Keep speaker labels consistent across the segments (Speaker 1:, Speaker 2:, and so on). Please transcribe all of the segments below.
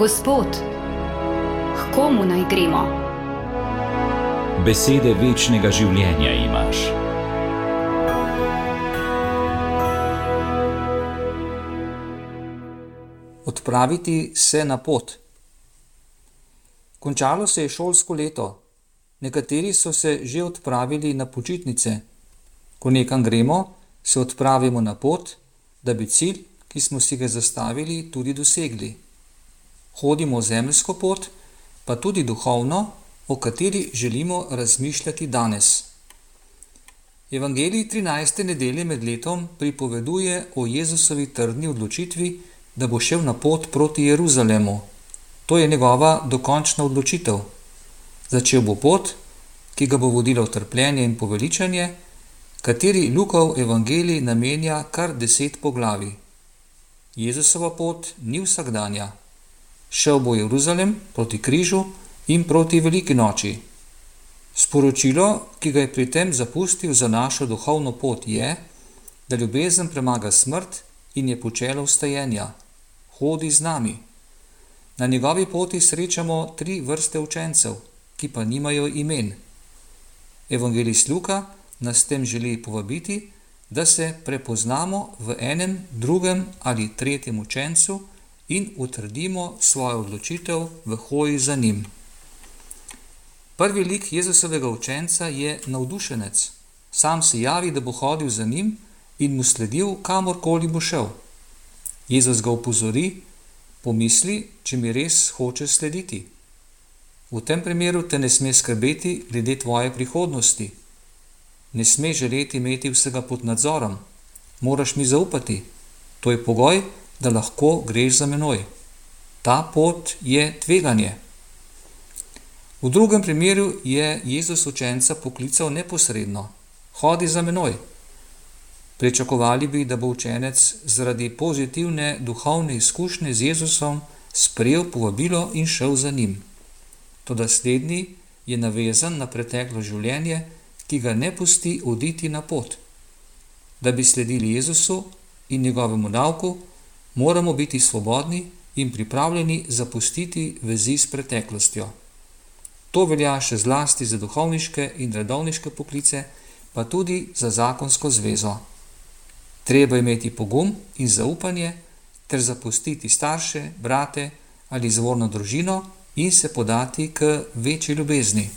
Speaker 1: Gospod, k komu naj gremo?
Speaker 2: Besede večnega življenja imaš.
Speaker 3: Odpraviti se na pot. Končalo se je šolsko leto, nekateri so se že odpravili na počitnice. Ko nekam gremo, se odpravimo na pot, da bi cilj, ki smo si ga zastavili, tudi dosegli hodimo zemljsko pot, pa tudi duhovno, o kateri želimo razmišljati danes. Evangelij 13. nedelje med letom pripoveduje o Jezusovi trdni odločitvi, da bo šel na pot proti Jeruzalemu. To je njegova dokončna odločitev. Začel bo pot, ki ga bo vodila v trpljenje in poveličanje, kateri Lukov evangelij namenja kar deset poglavi. Jezusova pot ni vsakdanja šel bo Jeruzalem proti križu in proti veliki noči. Sporočilo, ki ga je pri tem zapustil za našo duhovno pot, je, da ljubezen premaga smrt in je počelo vstajenja. Hodi z nami. Na njegovi poti srečamo tri vrste učencev, ki pa nimajo imen. Evangelist Luka nas tem želi povabiti, da se prepoznamo v enem, drugem ali tretjem učencu, in utrdimo svojo odločitev v hoji za njim. Prvi lik Jezusovega učenca je navdušenec. Sam se javi, da bo hodil za njim in mu sledil, kamorkoli bo šel. Jezus ga opozori, pomisli, če mi res hoče slediti. V tem primeru te ne sme skrbeti glede tvoje prihodnosti. Ne sme želeti imeti vsega pod nadzorom. Moraš mi zaupati. To je pogoj, da lahko greš za menoj. Ta pot je tveganje. V drugem primeru je Jezus učenca poklical neposredno: Hodi za menoj. Pričakovali bi, da bo učenec zaradi pozitivne duhovne izkušnje z Jezusom sprejel povabilo in šel za njim. Toda slednji je navezan na preteklo življenje, ki ga ne pusti oditi na pot. Da bi sledili Jezusu in njegovemu nauku, moramo biti svobodni in pripravljeni zapustiti vezi s preteklostjo. To velja še zlasti za duhovniške in redovniške poklice, pa tudi za zakonsko zvezo. Treba imeti pogum in zaupanje, ter zapustiti starše, brate ali izvorno družino in se podati k večji ljubezni.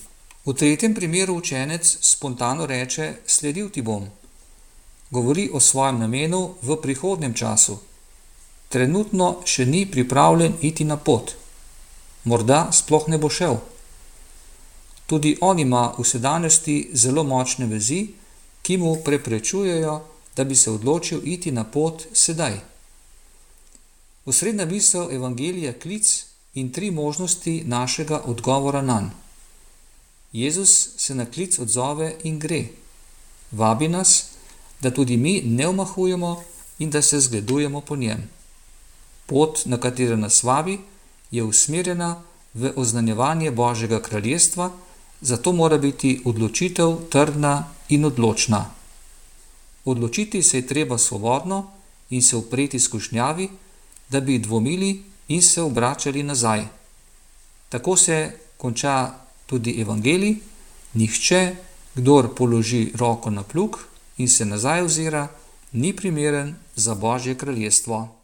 Speaker 3: V tretjem primeru učenec spontano reče: Sledil ti bom. Govori o svojem namenu v prihodnem času trenutno še ni pripravljen iti na pot. Morda sploh ne bo šel. Tudi on ima v sedanjosti zelo močne vezi, ki mu preprečujejo, da bi se odločil iti na pot sedaj. Osrednja misel Evangelija je klic in tri možnosti našega odgovora na njega. Jezus se na klic odzove in gre. Vabi nas, da tudi mi ne omahujemo in da se zgledujemo po njem. Pot, na katero nas vabi, je usmerjena v oznanjevanje Božjega kraljestva, zato mora biti odločitev trdna in odločna. Odločiti se je treba svobodno in se upreti skušnjavi, da bi dvomili in se obračali nazaj. Tako se konča tudi evangelij: Nihče, kdor položi roko na plug in se nazaj ozira, ni primeren za Božje kraljestvo.